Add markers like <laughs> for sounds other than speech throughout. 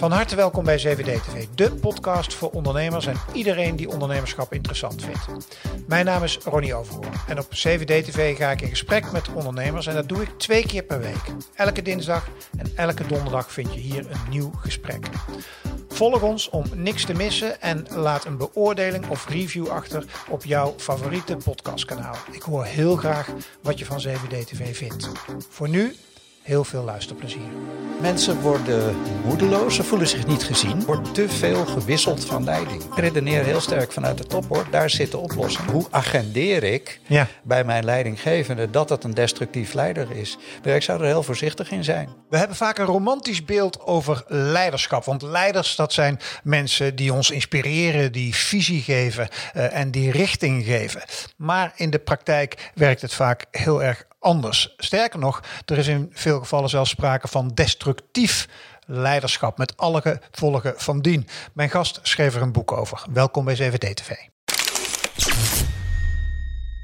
Van harte welkom bij CVD TV, de podcast voor ondernemers en iedereen die ondernemerschap interessant vindt. Mijn naam is Ronnie Overhoorn en op CVD TV ga ik in gesprek met ondernemers en dat doe ik twee keer per week. Elke dinsdag en elke donderdag vind je hier een nieuw gesprek. Volg ons om niks te missen en laat een beoordeling of review achter op jouw favoriete podcastkanaal. Ik hoor heel graag wat je van CVD TV vindt. Voor nu heel veel luisterplezier. Mensen worden moedeloos, ze voelen zich niet gezien. Er wordt te veel gewisseld van leiding. Ik redeneer heel sterk vanuit de top hoor, daar zit de oplossing. Hoe agendeer ik Ja. bij mijn leidinggevende dat het een destructief leider is? Maar Ik zou er heel voorzichtig in zijn. We hebben vaak een romantisch beeld over leiderschap. Want leiders, dat zijn mensen die ons inspireren, die visie geven eh, en die richting geven. Maar in de praktijk werkt het vaak heel erg anders. Sterker nog, er is in veel gevallen zelfs sprake van destructief leiderschap met alle gevolgen van dien. Mijn gast schreef er een boek over. Welkom bij 7D TV.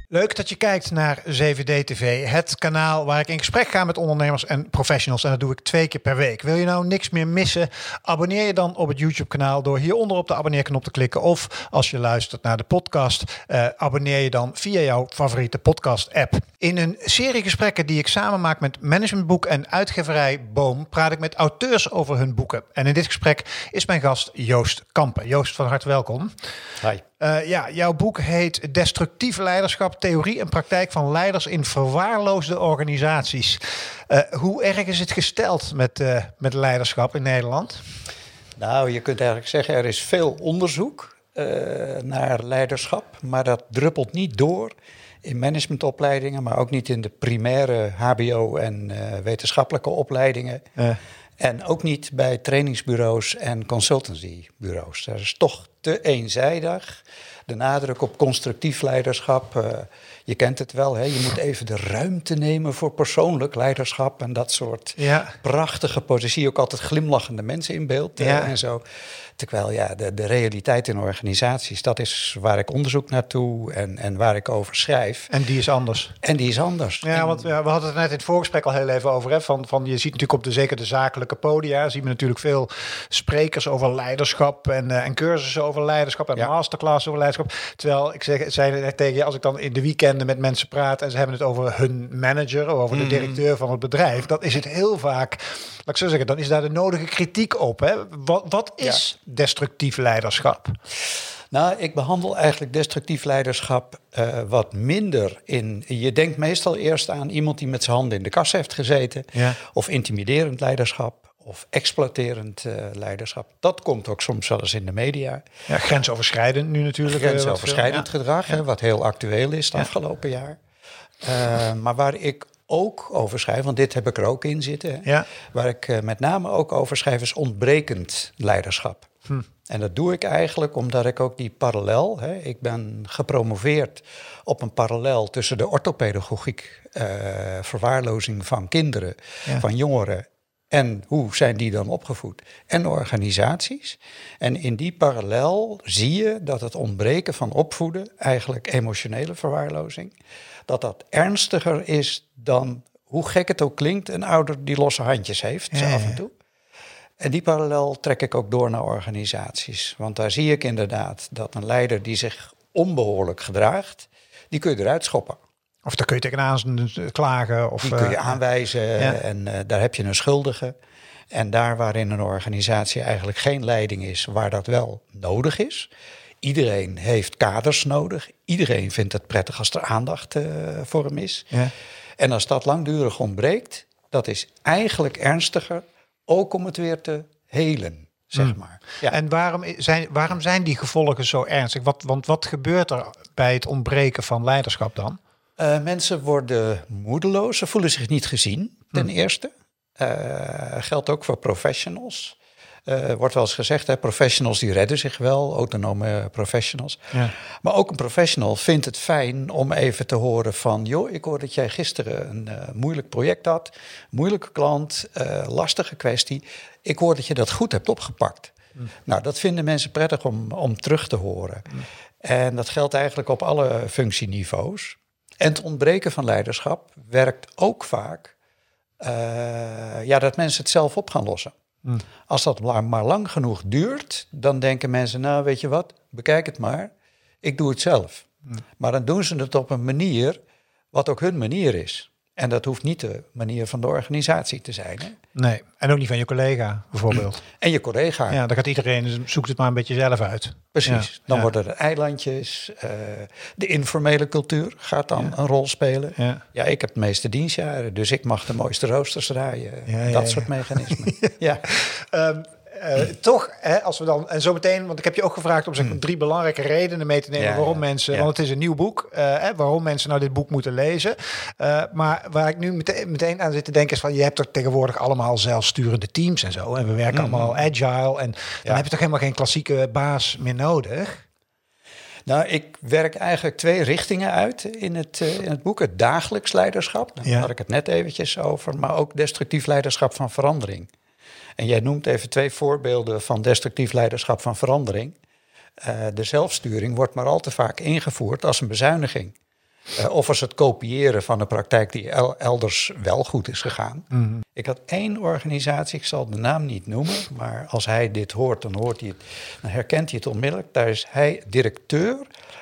Leuk dat je kijkt naar 7D TV, het kanaal waar ik in gesprek ga met ondernemers en professionals. En dat doe ik twee keer per week. Wil je nou niks meer missen? Abonneer je dan op het YouTube-kanaal door hieronder op de abonneerknop te klikken. Of als je luistert naar de podcast, eh, abonneer je dan via jouw favoriete podcast-app. In een serie gesprekken die ik samen maak met Managementboek en uitgeverij Boom, praat ik met auteurs over hun boeken. En in dit gesprek is mijn gast Joost Kampen. Joost, van harte welkom. Hi. Uh, ja, jouw boek heet Destructief Leiderschap, Theorie en Praktijk van Leiders in Verwaarloosde Organisaties. Uh, hoe erg is het gesteld met, uh, met leiderschap in Nederland? Nou, je kunt eigenlijk zeggen, er is veel onderzoek naar leiderschap, maar dat druppelt niet door in managementopleidingen, maar ook niet in de primaire HBO en wetenschappelijke opleidingen. En ook niet bij trainingsbureaus en consultancybureaus. Dat is toch te eenzijdig. De nadruk op constructief leiderschap. Uh, je kent het wel, hè? je moet even de ruimte nemen voor persoonlijk leiderschap. En dat soort ja. prachtige positie. Ook altijd glimlachende mensen in beeld ja. en zo. Terwijl ja, de, de realiteit in organisaties, dat is waar ik onderzoek naartoe en, en waar ik over schrijf. En die is anders. En die is anders. Ja, en, want ja, we hadden het net in het voorgesprek al heel even over. Hè, van, van, je ziet natuurlijk op de, zeker de zakelijke podia, zien we natuurlijk veel sprekers over leiderschap en, uh, en cursussen over leiderschap en Ja. masterclass over leiderschap. Terwijl ik zeg, zei net tegen je, als ik dan in de weekenden met mensen praat en ze hebben het over hun manager, of over de directeur van het bedrijf, dan is het heel vaak, laat ik zo zeggen, dan is daar de nodige kritiek op. Hè? Wat, wat is destructief leiderschap? Nou, ik behandel eigenlijk destructief leiderschap uh, wat minder in. Je denkt meestal eerst aan iemand die met zijn handen in de kas heeft gezeten, Ja. of intimiderend leiderschap, of exploiterend uh, leiderschap. Dat komt ook soms wel eens in de media. Ja, grensoverschrijdend nu natuurlijk. eh, Grensoverschrijdend gedrag, hè, wat heel actueel is het afgelopen jaar. Uh, maar waar ik ook over schrijf, want dit heb ik er ook in zitten, hè, waar ik met name ook over schrijf, is ontbrekend leiderschap. Hm. En dat doe ik eigenlijk omdat ik ook die parallel, hè, ik ben gepromoveerd op een parallel tussen de orthopedagogiek, uh, verwaarlozing van kinderen, Ja. van jongeren en hoe zijn die dan opgevoed? En organisaties. En in die parallel zie je dat het ontbreken van opvoeden, eigenlijk emotionele verwaarlozing, dat dat ernstiger is dan, hoe gek het ook klinkt, een ouder die losse handjes heeft, Ja, af en toe. En die parallel trek ik ook door naar organisaties. Want daar zie ik inderdaad dat een leider die zich onbehoorlijk gedraagt, die kun je eruit schoppen. Of daar kun je tegenaan klagen. Of, Die kun je eh, aanwijzen ja. en eh, daar heb je een schuldige. En daar waarin een organisatie eigenlijk geen leiding is, waar dat wel nodig is. Iedereen heeft kaders nodig. Iedereen vindt het prettig als er aandacht eh, voor hem is. Ja. En als dat langdurig ontbreekt, dat is eigenlijk ernstiger, ook om het weer te helen, zeg maar. Ja. En waarom zijn, waarom zijn die gevolgen zo ernstig? Wat, want wat gebeurt er bij het ontbreken van leiderschap dan? Eh, mensen worden moedeloos, ze voelen zich niet gezien, ten eerste. Eh, geldt ook voor professionals. Eh wordt wel eens gezegd, hè, professionals die redden zich wel, autonome professionals. Ja. Maar ook een professional vindt het fijn om even te horen van... joh, ik hoor dat jij gisteren een eh, moeilijk project had, moeilijke klant, eh, lastige kwestie. Ik hoor dat je dat goed hebt opgepakt. Nou, dat vinden mensen prettig om, om terug te horen. En dat geldt eigenlijk op alle functieniveaus. En het ontbreken van leiderschap werkt ook vaak... ja, dat mensen het zelf op gaan lossen. Mm. Als dat maar lang genoeg duurt, dan denken mensen, nou weet je wat, bekijk het maar, ik doe het zelf. Mm. Maar dan doen ze het op een manier wat ook hun manier is. En dat hoeft niet de manier van de organisatie te zijn. Hè? Nee, en ook niet van je collega bijvoorbeeld. <clears throat> En je collega. Ja, dan gaat iedereen, zoekt het maar een beetje zelf uit. Precies. dan worden er eilandjes. Uh, de informele cultuur gaat dan een rol spelen. Ja. ik heb de meeste dienstjaren, dus ik mag de mooiste roosters draaien. dat soort mechanismen. <laughs> ja. Um, uh, toch, hè, als we dan, en zo meteen, want ik heb je ook gevraagd om zeg, hmm. drie belangrijke redenen mee te nemen waarom mensen, want het is een nieuw boek, uh, hè, waarom mensen nou dit boek moeten lezen. Uh, maar waar ik nu meteen, meteen, aan zit te denken is van, je hebt er tegenwoordig allemaal zelfsturende teams en zo. En we werken hmm. allemaal agile en dan heb je toch helemaal geen klassieke baas meer nodig. Nou, ik werk eigenlijk twee richtingen uit in het, in het boek. Het dagelijks leiderschap, daar had ik het net eventjes over, maar ook destructief leiderschap van verandering. En jij noemt even twee voorbeelden van destructief leiderschap van verandering. Uh, de zelfsturing wordt maar al te vaak ingevoerd als een bezuiniging. Uh, of als het kopiëren van een praktijk die elders wel goed is gegaan. Mhm. Ik had één organisatie, ik zal de naam niet noemen, maar als hij dit hoort, dan, hoort hij het, dan herkent hij het onmiddellijk. Daar is hij directeur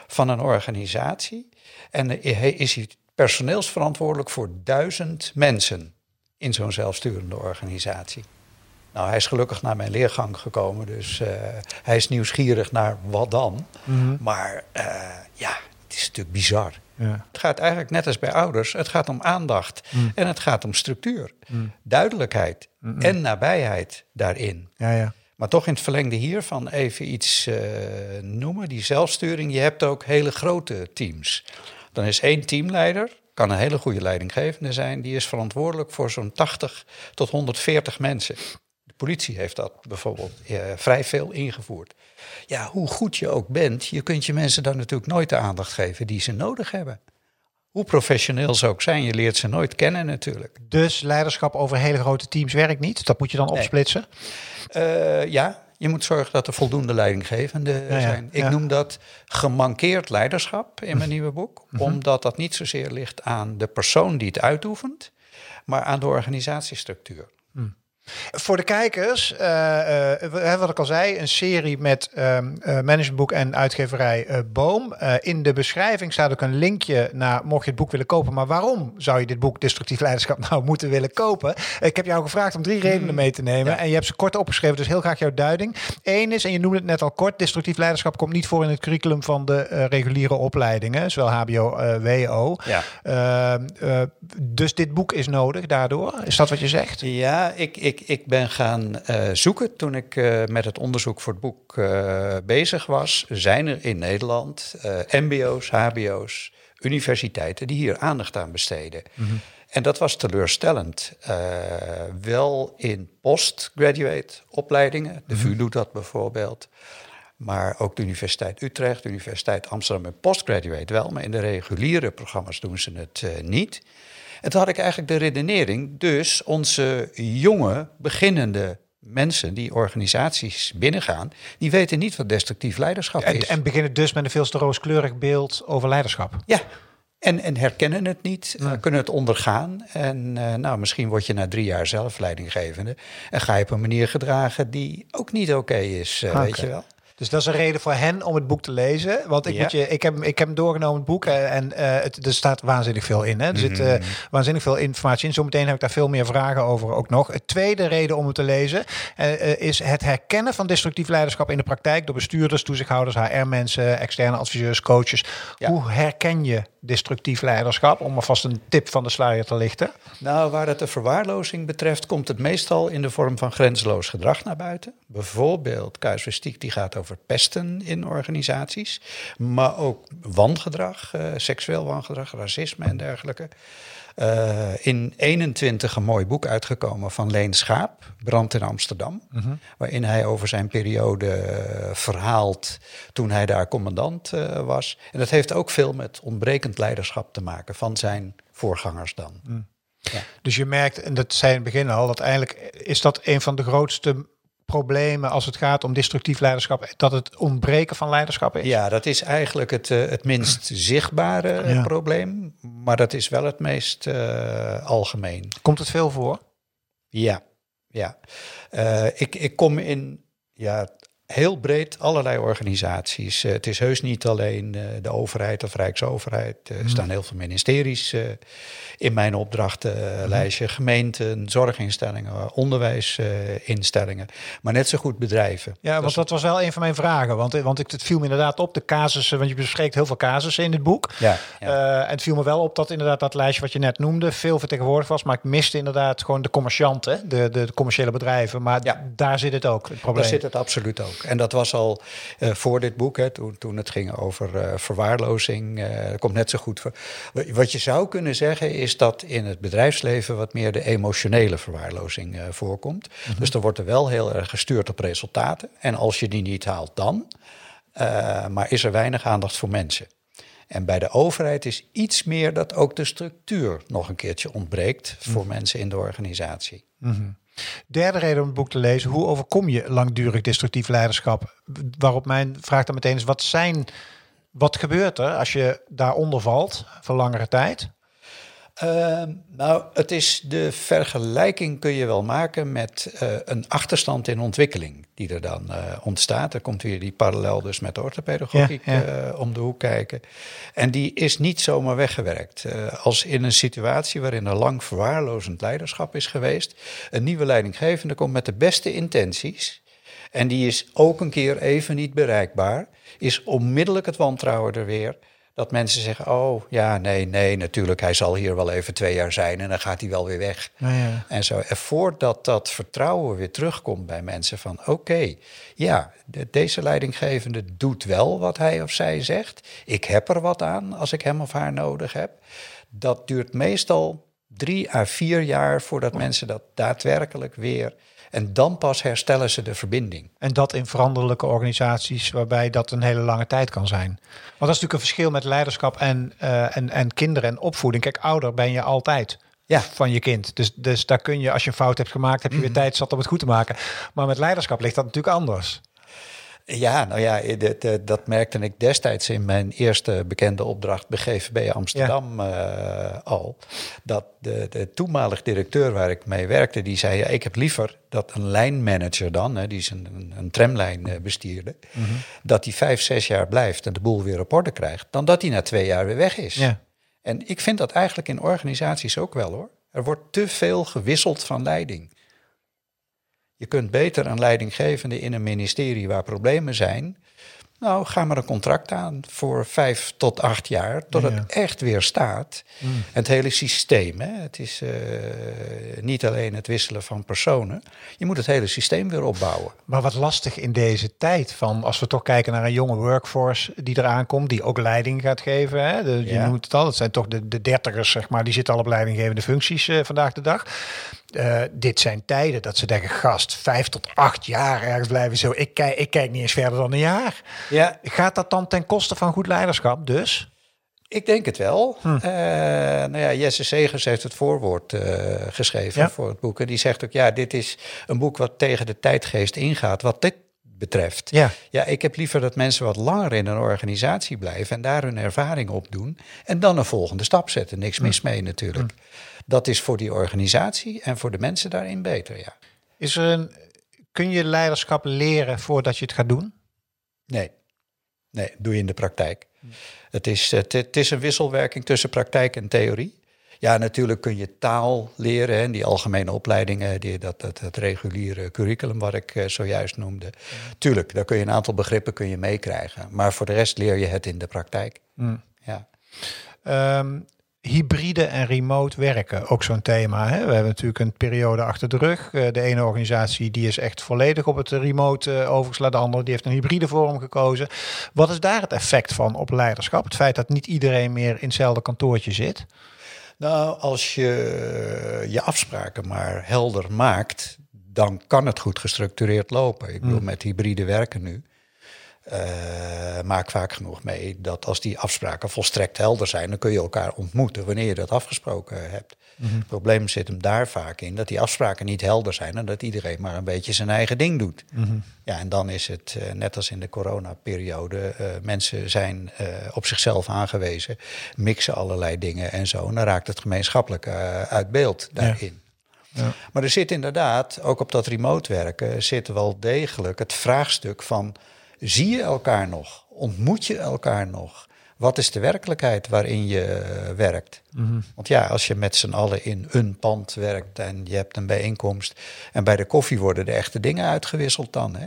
van een organisatie en hij is hij personeelsverantwoordelijk voor duizend mensen in zo'n zelfsturende organisatie. Nou, hij is gelukkig naar mijn leergang gekomen, dus uh, hij is nieuwsgierig naar wat dan. Mhm. Maar uh, ja, het is natuurlijk bizar. Ja. Het gaat eigenlijk net als bij ouders, het gaat om aandacht mm. en het gaat om structuur, mm. duidelijkheid en nabijheid daarin. Ja, ja. Maar toch in het verlengde hiervan even iets uh, noemen, die zelfsturing. Je hebt ook hele grote teams. Dan is één teamleider, kan een hele goede leidinggevende zijn, die is verantwoordelijk voor zo'n 80 tot 140 mensen politie heeft dat bijvoorbeeld eh, vrij veel ingevoerd. Ja, hoe goed je ook bent, je kunt je mensen dan natuurlijk nooit de aandacht geven die ze nodig hebben. Hoe professioneel ze ook zijn, je leert ze nooit kennen natuurlijk. Dus leiderschap over hele grote teams werkt niet? Dat moet je dan opsplitsen? Uh, ja, je moet zorgen dat er voldoende leidinggevenden zijn. Ik noem dat gemankeerd leiderschap in mijn nieuwe boek. Mhm. Omdat dat niet zozeer ligt aan de persoon die het uitoefent, maar aan de organisatiestructuur. Voor de kijkers, uh, uh, wat ik al zei, een serie met um, managementboek en uitgeverij Boom. in de beschrijving staat ook een linkje naar, mocht je het boek willen kopen. Maar waarom zou je dit boek Destructief Leiderschap <laughs> nou moeten willen kopen? Ik heb jou gevraagd om drie redenen hmm. mee te nemen. En je hebt ze kort opgeschreven, dus heel graag jouw duiding. Eén is, en je noemde het net al kort, destructief leiderschap komt niet voor in het curriculum van de reguliere opleidingen. Zowel HBO, WO. Ja. Ehm, dus dit boek is nodig daardoor. Is dat wat je zegt? Ja, ik, ik ik, ik ben gaan uh, zoeken toen ik uh, met het onderzoek voor het boek uh, bezig was. Zijn er in Nederland MBO's, HBO's, universiteiten die hier aandacht aan besteden? Mm -hmm. En dat was teleurstellend. wel in postgraduate opleidingen. De VU mhm. doet dat bijvoorbeeld. Maar ook de Universiteit Utrecht, de Universiteit Amsterdam en postgraduate wel. Maar in de reguliere programma's doen ze het niet. En toen had ik eigenlijk de redenering, dus onze jonge, beginnende mensen die organisaties binnengaan, die weten niet wat destructief leiderschap is. En beginnen dus met een veel te rooskleurig beeld over leiderschap. Ja, en, en herkennen het niet, eh, kunnen het ondergaan. En uh, nou, misschien word je na drie jaar zelf leidinggevende en ga je op een manier gedragen die ook niet oké is, uh, weet je wel. Dus dat is een reden voor hen om het boek te lezen. Want ik, moet je, ik, heb, ik heb hem doorgenomen, het boek. Eh, en uh, het, er staat waanzinnig veel in. Hè. Er zit uh, waanzinnig veel informatie in. Zometeen heb ik daar veel meer vragen over ook nog. Het tweede reden om het te lezen uh, is het herkennen van destructief leiderschap in de praktijk door bestuurders, toezichthouders, HR-mensen, externe adviseurs, coaches. Hoe herken je destructief leiderschap? Om alvast een tip van de sluier te lichten. Nou, waar het de verwaarlozing betreft, komt het meestal in de vorm van grenzeloos gedrag naar buiten. Bijvoorbeeld casuïstiek die gaat over pesten in organisaties, maar ook wangedrag, uh, seksueel wangedrag, racisme en dergelijke. Uh, in 21 een mooi boek uitgekomen van Leen Schaap, Brand in Amsterdam. Mhm. Waarin hij over zijn periode uh, verhaalt toen hij daar commandant was. En dat heeft ook veel met ontbrekend leiderschap te maken van zijn voorgangers dan. Mm. Ja. Dus je merkt, en dat zei in het begin al, dat eigenlijk is dat een van de grootste problemen als het gaat om destructief leiderschap, dat het ontbreken van leiderschap is? Ja, dat is eigenlijk het, uh, het minst <clears throat> zichtbare ja. probleem, maar dat is wel het meest uh, algemeen. Komt het veel voor? Ja. ja. Uh, ik, ik kom in ja, heel breed allerlei organisaties. Uh, het is heus niet alleen uh, de overheid of Rijksoverheid. Er mm. staan heel veel ministeries in mijn opdrachtenlijstje. Mhm. Gemeenten, zorginstellingen, onderwijsinstellingen. maar net zo goed bedrijven. Ja, want dat was wel een van mijn vragen. Want, want het viel me inderdaad op, de casussen. Want je bespreekt heel veel casussen in het boek. Ja, ja. en het viel me wel op dat inderdaad dat lijstje wat je net noemde... veel vertegenwoordigd was. Maar ik miste inderdaad gewoon de commercianten. De, de, commerciële bedrijven. Maar ja. daar zit het ook, het probleem. Daar zit het absoluut ook. En dat was al uh, voor dit boek, hè, toen, toen het ging over uh, verwaarlozing. Uh, dat komt net zo goed voor. Wat je zou kunnen zeggen is dat in het bedrijfsleven wat meer de emotionele verwaarlozing voorkomt. Mhm. Dus er wordt er wel heel erg gestuurd op resultaten. En als je die niet haalt, dan. maar is er weinig aandacht voor mensen. En bij de overheid is iets meer dat ook de structuur nog een keertje ontbreekt voor mhm. mensen in de organisatie. Mm Derde reden om het boek te lezen: hoe overkom je langdurig destructief leiderschap? Waarop mijn vraag dan meteen is: wat zijn, wat gebeurt er als je daaronder valt voor langere tijd? Ehm, nou, het is de vergelijking kun je wel maken met uh, een achterstand in ontwikkeling die er dan uh, ontstaat. Er komt weer die parallel dus met de orthopedagogiek ja, ja. Uh, om de hoek kijken. En die is niet zomaar weggewerkt. als in een situatie waarin er lang verwaarlozend leiderschap is geweest, een nieuwe leidinggevende komt met de beste intenties. En die is ook een keer even niet bereikbaar, is onmiddellijk het wantrouwen er weer. Dat mensen zeggen, oh ja, nee, nee, natuurlijk, hij zal hier wel even twee jaar zijn en dan gaat hij wel weer weg. ja. En zo, en voordat dat vertrouwen weer terugkomt bij mensen van, oké, ja, deze leidinggevende doet wel wat hij of zij zegt. Ik heb er wat aan als ik hem of haar nodig heb. Dat duurt meestal drie à vier jaar voordat mensen dat daadwerkelijk weer en dan pas herstellen ze de verbinding. En dat in veranderlijke organisaties waarbij dat een hele lange tijd kan zijn. Want dat is natuurlijk een verschil met leiderschap en, uh, en, en kinderen en opvoeding. Kijk, ouder ben je altijd. Ja. van je kind. Dus, dus daar kun je, als je een fout hebt gemaakt, heb je weer mm tijd zat om het goed te maken. Maar met leiderschap ligt dat natuurlijk anders. Ja, nou ja, dat merkte ik destijds in mijn eerste bekende opdracht bij GVB Amsterdam uh, al. Dat de, de toenmalig directeur waar ik mee werkte, die zei: ja, Ik heb liever dat een lijnmanager dan, hè, die is een, een tramlijn bestierde, mm -hmm. dat die vijf, zes jaar blijft en de boel weer op orde krijgt, dan dat hij na twee jaar weer weg is. Ja. En ik vind dat eigenlijk in organisaties ook wel hoor. Er wordt te veel gewisseld van leiding. Je kunt beter een leidinggevende in een ministerie waar problemen zijn. Nou, ga maar een contract aan voor vijf tot acht jaar, tot het echt weer staat. Mm. Het hele systeem, hè? het is uh, niet alleen het wisselen van personen. Je moet het hele systeem weer opbouwen. Maar wat lastig in deze tijd, van als we toch kijken naar een jonge workforce die eraan komt, die ook leiding gaat geven. Hè? De, je noemt het al, het zijn toch de, de dertigers, zeg maar, die zitten al op leidinggevende functies uh, vandaag de dag. Uh, dit zijn tijden dat ze denken, gast, vijf tot acht jaar ergens blijven zo. Ik kijk, ik kijk niet eens verder dan een jaar. Ja. Gaat dat dan ten koste van goed leiderschap dus? Ik denk het wel. Hm. Uh, nou ja, Jesse Segers heeft het voorwoord uh, geschreven ja. voor het boek. En die zegt ook, ja, dit is een boek wat tegen de tijdgeest ingaat. Wat dit betreft. Ja. ja, ik heb liever dat mensen wat langer in een organisatie blijven en daar hun ervaring op doen. En dan een volgende stap zetten. Niks mis hm. mee natuurlijk. Hm. Dat is voor die organisatie en voor de mensen daarin beter, ja. Is er een, kun je leiderschap leren voordat je het gaat doen? Nee, nee, doe je in de praktijk. Het, is, het, het, is een wisselwerking tussen praktijk en theorie. Ja, natuurlijk kun je taal leren, hè, die algemene opleidingen, die, dat, dat, dat reguliere curriculum wat ik uh, zojuist noemde. Tuurlijk, daar kun je een aantal begrippen kun je meekrijgen. Maar voor de rest leer je het in de praktijk. Mm. Ja. Um, hybride en remote werken, ook zo'n thema. Hè? We hebben natuurlijk een periode achter de rug. Uh, de ene organisatie die is echt volledig op het remote uh, overgeslagen. De andere die heeft een hybride vorm gekozen. Wat is daar het effect van op leiderschap? Het feit dat niet iedereen meer in hetzelfde kantoortje zit? Nou, als je je afspraken maar helder maakt, dan kan het goed gestructureerd lopen. Ik bedoel, mm. met hybride werken nu uh, maak vaak genoeg mee dat als die afspraken volstrekt helder zijn, dan kun je elkaar ontmoeten wanneer je dat afgesproken hebt. Mhm. Het probleem zit hem daar vaak in dat die afspraken niet helder zijn en dat iedereen maar een beetje zijn eigen ding doet. Mhm. Ja, en dan is het uh, net als in de coronaperiode, uh, mensen zijn op zichzelf aangewezen, mixen allerlei dingen en zo. En dan raakt het gemeenschappelijk uit beeld daarin. Ja. Maar er zit inderdaad, ook op dat remote werken, zit wel degelijk het vraagstuk van: zie je elkaar nog? Ontmoet je elkaar nog? Wat is de werkelijkheid waarin je eh, werkt? Want ja, als je met z'n allen in een pand werkt en je hebt een bijeenkomst en bij de koffie worden de echte dingen uitgewisseld dan. Hè?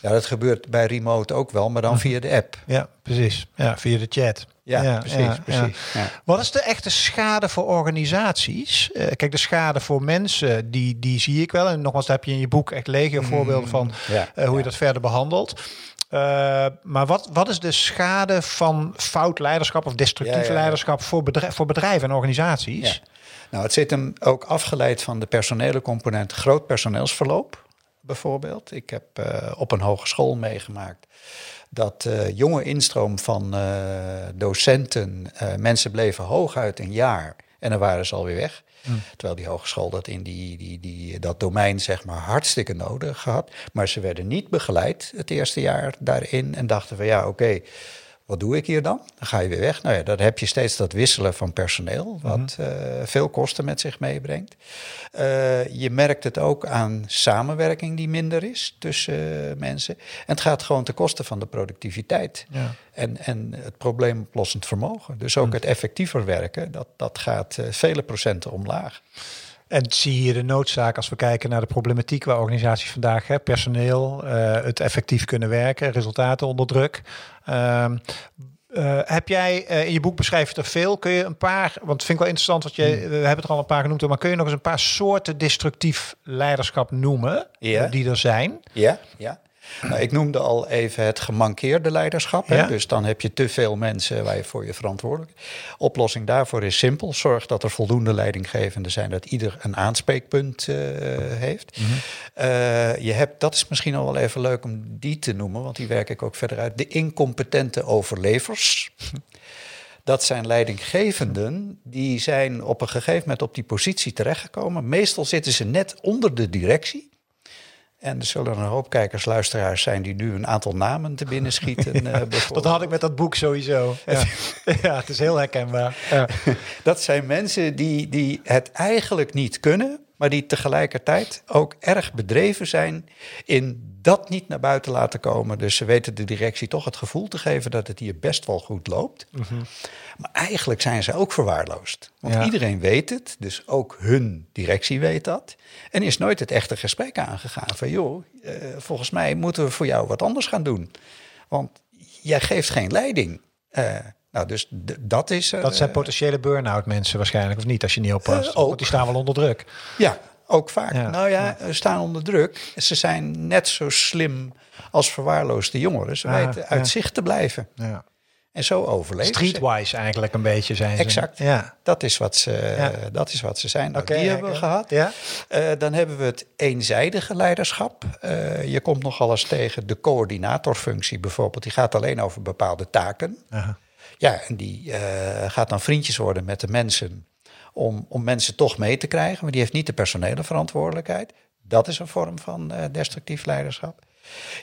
Ja, dat gebeurt bij remote ook wel, maar dan via de app. Ja, precies. Ja, via de chat. Ja, precies, precies. Ja. Wat is de echte schade voor organisaties? Eh, kijk, de schade voor mensen, die, die zie ik wel. En nogmaals, daar heb je in je boek echt legio voorbeelden van eh, hoe je dat verder behandelt. Eh, maar wat, wat is de schade van fout leiderschap of destructief Ja, ja, ja. leiderschap voor, bedrijf, voor bedrijven en organisaties? Nou, het zit hem ook afgeleid van de personele component groot personeelsverloop, bijvoorbeeld. Ik heb eh, op een hogeschool meegemaakt dat eh, jonge instroom van docenten, mensen bleven hooguit een jaar en dan waren ze alweer weg. Terwijl die hogeschool dat in die, die, die, dat domein zeg maar hartstikke nodig had. Maar ze werden niet begeleid het eerste jaar daarin en dachten van ja, oké, wat doe ik hier dan? Dan ga je weer weg. Nou ja, dan heb je steeds dat wisselen van personeel, wat eh, veel kosten met zich meebrengt. Eh, je merkt het ook aan samenwerking die minder is tussen eh, mensen. En het gaat gewoon ten koste van de productiviteit Ja. en, en het probleemoplossend vermogen. Dus ook het effectiever werken, dat, dat gaat vele procenten omlaag. En zie je de noodzaak als we kijken naar de problematiek waar organisaties vandaag hebben, personeel, eh, het effectief kunnen werken, resultaten onder druk. Ehm, eh, heb jij eh, in je boek beschrijf je er veel? Kun je een paar, want het vind ik wel interessant, wat je, we hebben het er al een paar genoemd, maar kun je nog eens een paar soorten destructief leiderschap noemen Ja. die er zijn? Ja, ja. Nou, ik noemde al even het gemankeerde leiderschap. Hè? Ja. Dus dan heb je te veel mensen waar je voor je verantwoordelijk. Oplossing daarvoor is simpel. Zorg dat er voldoende leidinggevenden zijn, dat ieder een aanspreekpunt eh, heeft. Eh, je hebt, dat is misschien al wel even leuk om die te noemen, want die werk ik ook verder uit. De incompetente overlevers. <laughs> Dat zijn leidinggevenden die zijn op een gegeven moment op die positie terechtgekomen. Meestal zitten ze net onder de directie. En er zullen een hoop kijkers, luisteraars zijn die nu een aantal namen te binnen schieten. <laughs> eh, Dat bijvoorbeeld. had ik met dat boek sowieso. <laughs> Ja, ja het is heel herkenbaar. <laughs> Ja. Dat zijn mensen die, die het eigenlijk niet kunnen, maar die tegelijkertijd ook erg bedreven zijn in dat niet naar buiten laten komen. Dus ze weten de directie toch het gevoel te geven dat het hier best wel goed loopt. Maar eigenlijk zijn ze ook verwaarloosd. Want Ja. iedereen weet het, dus ook hun directie weet dat. En is nooit het echte gesprek aangegaan van joh, eh, volgens mij moeten we voor jou wat anders gaan doen. Want jij geeft geen leiding. Eh, nou, dus dat is. Dat zijn eh, potentiële burn-out mensen waarschijnlijk, of niet, als je niet oppast. Eh, ook. Want die staan wel onder druk. Ja, ook vaak. Ja. Nou ja, ze staan onder druk. Ze zijn net zo slim als verwaarloosde jongeren. Ze Ah, weten uit ja. zicht te blijven. Ja. En zo overleven ze. Streetwise eigenlijk een beetje zijn ze. Exact. Ja. Dat is wat ze, Ja. dat is wat ze zijn. Nou, Oké, die hebben we gehad. Ja. Eh, dan hebben we het eenzijdige leiderschap. Eh, je komt nogal eens tegen de coördinatorfunctie bijvoorbeeld. Die gaat alleen over bepaalde taken. Aha. Ja, en die eh, gaat dan vriendjes worden met de mensen. Om, om mensen toch mee te krijgen. Maar die heeft niet de personele verantwoordelijkheid. Dat is een vorm van eh, destructief leiderschap.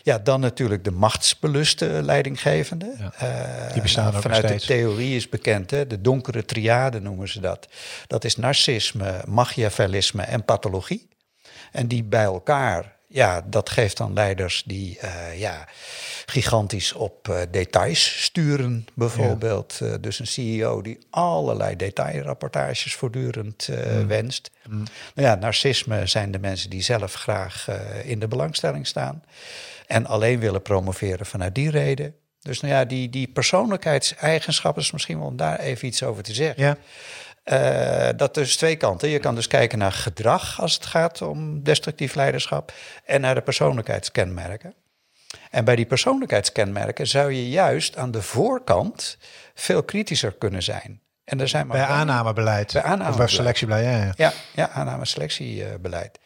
Ja, dan natuurlijk de machtsbeluste leidinggevende. Ja, Eh, die bestaan nog Vanuit de theorie is bekend, hè, de donkere triade noemen ze dat. Dat is narcisme, machiavellisme en pathologie. En die bij elkaar, ja, dat geeft dan leiders die eh, ja, gigantisch op eh, details sturen, bijvoorbeeld. Eh, dus een CEO die allerlei detailrapportages voortdurend eh, wenst. Nou ja, narcisme zijn de mensen die zelf graag in de belangstelling staan. En alleen willen promoveren vanuit die reden. Dus nou ja, die, die persoonlijkheidseigenschappen is misschien wel om daar even iets over te zeggen. Ja. Eh, dat dus twee kanten. Je kan dus kijken naar gedrag als het gaat om destructief leiderschap en naar de persoonlijkheidskenmerken. En bij die persoonlijkheidskenmerken zou je juist aan de voorkant veel kritischer kunnen zijn. En er zijn maar Bij aannamebeleid. Bij Of bij selectiebeleid, ja. ja. Ja, ja aanname-selectiebeleid.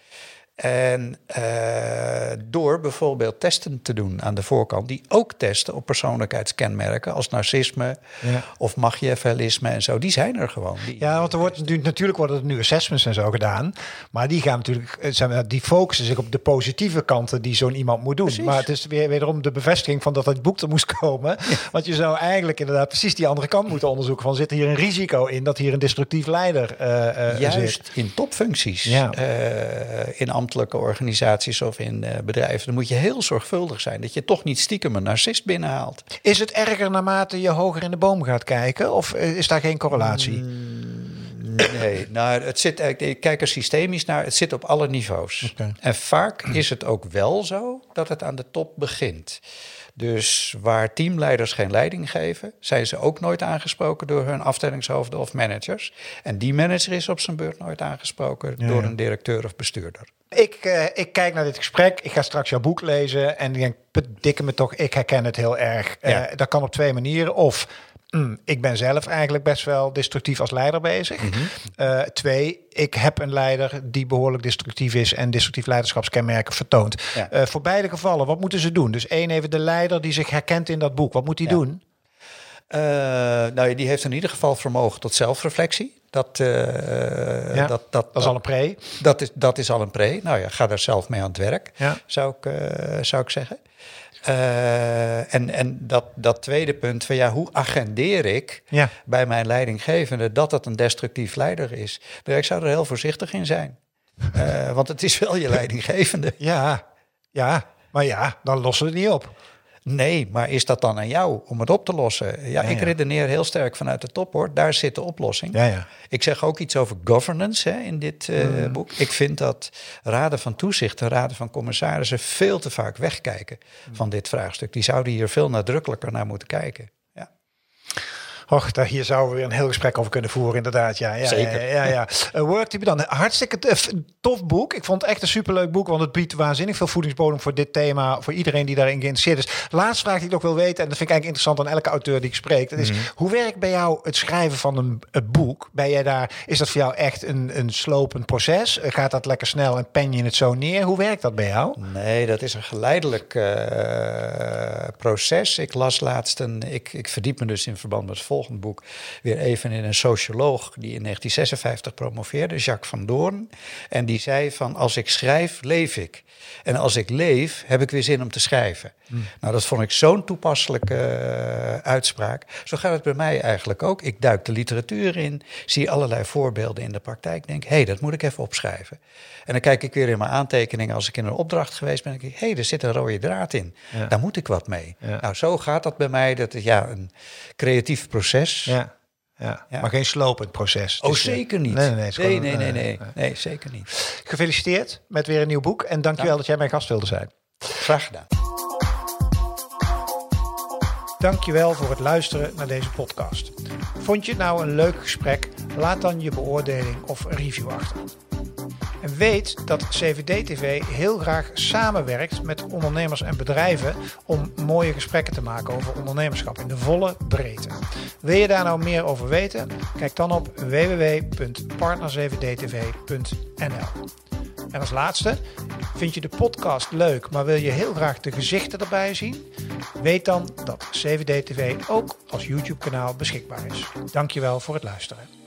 En uh, door bijvoorbeeld testen te doen aan de voorkant, die ook testen op persoonlijkheidskenmerken als narcisme ja. of machiavellisme en zo, die zijn er gewoon. Ja, want er wordt natuurlijk worden er nu assessments en zo gedaan, maar die gaan natuurlijk, zijn, die focussen zich op de positieve kanten die zo'n iemand moet doen. Precies. Maar het is weer wederom de bevestiging van dat het boek er moest <laughs> komen, want je zou eigenlijk inderdaad precies die andere kant moeten onderzoeken van zit hier een risico in dat hier een destructief leider uh, uh, Juist in topfuncties, ja. in ambtelijke organisaties of in uh, bedrijven, dan moet je heel zorgvuldig zijn dat je toch niet stiekem een narcist binnenhaalt. Is het erger naarmate je hoger in de boom gaat kijken of is daar geen correlatie? Mm, nee, nou, het zit, ik kijk er systemisch naar, het zit op alle niveaus. Okay. En vaak is het ook wel zo dat het aan de top begint. Dus waar teamleiders geen leiding geven, zijn ze ook nooit aangesproken door hun afdelingshoofden of managers. En die manager is op zijn beurt nooit aangesproken door een directeur of bestuurder. Ik, uh, ik kijk naar dit gesprek. Ik ga straks jouw boek lezen. En ik denk, dikke me toch, ik herken het heel erg. Uh, dat kan op twee manieren. Of mm, ik ben zelf eigenlijk best wel destructief als leider bezig. Mm -hmm. uh, twee, ik heb een leider die behoorlijk destructief is en destructief leiderschapskenmerken vertoont. Ja. Uh, voor beide gevallen, wat moeten ze doen? Dus één even de leider die zich herkent in dat boek. Wat moet hij ja. doen? Uh, nou, die heeft in ieder geval vermogen tot zelfreflectie. Dat, uh, ja, dat, dat, dat, is al een pre. Dat is, dat is al een pre. Nou ja, ga daar zelf mee aan het werk, ja. zou, ik, uh, zou ik zeggen. Uh, en en dat, dat tweede punt van ja, hoe agendeer ik ja. bij mijn leidinggevende dat dat een destructief leider is? Ik zou er heel voorzichtig in zijn. Uh, want het is wel je <laughs> leidinggevende. Ja, ja, maar ja, dan lossen we het niet op. Nee, maar is dat dan aan jou om het op te lossen? Ja, ja ik redeneer heel sterk vanuit de top hoor. Daar zit de oplossing. Ja, ja. Ik zeg ook iets over governance hè, in dit uh, mm. boek. Ik vind dat raden van toezicht en raden van commissarissen veel te vaak wegkijken mm. van dit vraagstuk. Die zouden hier veel nadrukkelijker naar moeten kijken. Och, daar, hier zouden we weer een heel gesprek over kunnen voeren, inderdaad. Ja, ja, Zeker. Ja, ja, ja. Uh, Worktype dan. Hartstikke tof boek. Ik vond het echt een superleuk boek, want het biedt waanzinnig veel voedingsbodem voor dit thema, voor iedereen die daarin geïnteresseerd is. Laatste vraag die ik nog wil weten, en dat vind ik eigenlijk interessant aan elke auteur die ik spreek, dat is, mm. hoe werkt bij jou het schrijven van een, een, boek? Ben jij daar, is dat voor jou echt een, een slopend proces? Gaat dat lekker snel en pen je het zo neer? Hoe werkt dat bij jou? Nee, dat is een geleidelijk uh, proces. Ik las laatst een, ik, ik verdiep me dus in verband met het volgend boek weer even in een socioloog die in 1956 promoveerde, Jacques van Doorn. En die zei van als ik schrijf, leef ik. En als ik leef, heb ik weer zin om te schrijven. Hmm. Nou, dat vond ik zo'n toepasselijke uh, uitspraak. Zo gaat het bij mij eigenlijk ook. Ik duik de literatuur in, zie allerlei voorbeelden in de praktijk, denk, hé, hey, dat moet ik even opschrijven. En dan kijk ik weer in mijn aantekeningen als ik in een opdracht geweest ben, denk ik, hé, hey, er zit een rode draad in. Ja. Daar moet ik wat mee. Ja. Nou, zo gaat dat bij mij. Dat is ja, een creatief proces. Ja. Ja, ja, maar geen slopend proces. Oh, zeker niet. Nee, nee, nee, nee, nee, nee, nee, zeker niet. Gefeliciteerd met weer een nieuw boek en dankjewel ja. dat jij mijn gast wilde zijn. Graag gedaan. Dankjewel voor het luisteren naar deze podcast. Vond je het nou een leuk gesprek? Laat dan je beoordeling of review achter. En weet dat CVD-TV heel graag samenwerkt met ondernemers en bedrijven om mooie gesprekken te maken over ondernemerschap in de volle breedte. Wil je daar nou meer over weten? Kijk dan op www.partner7dtv.nl. En als laatste, vind je de podcast leuk, maar wil je heel graag de gezichten erbij zien? Weet dan dat CVD-TV ook als YouTube-kanaal beschikbaar is. Dankjewel voor het luisteren.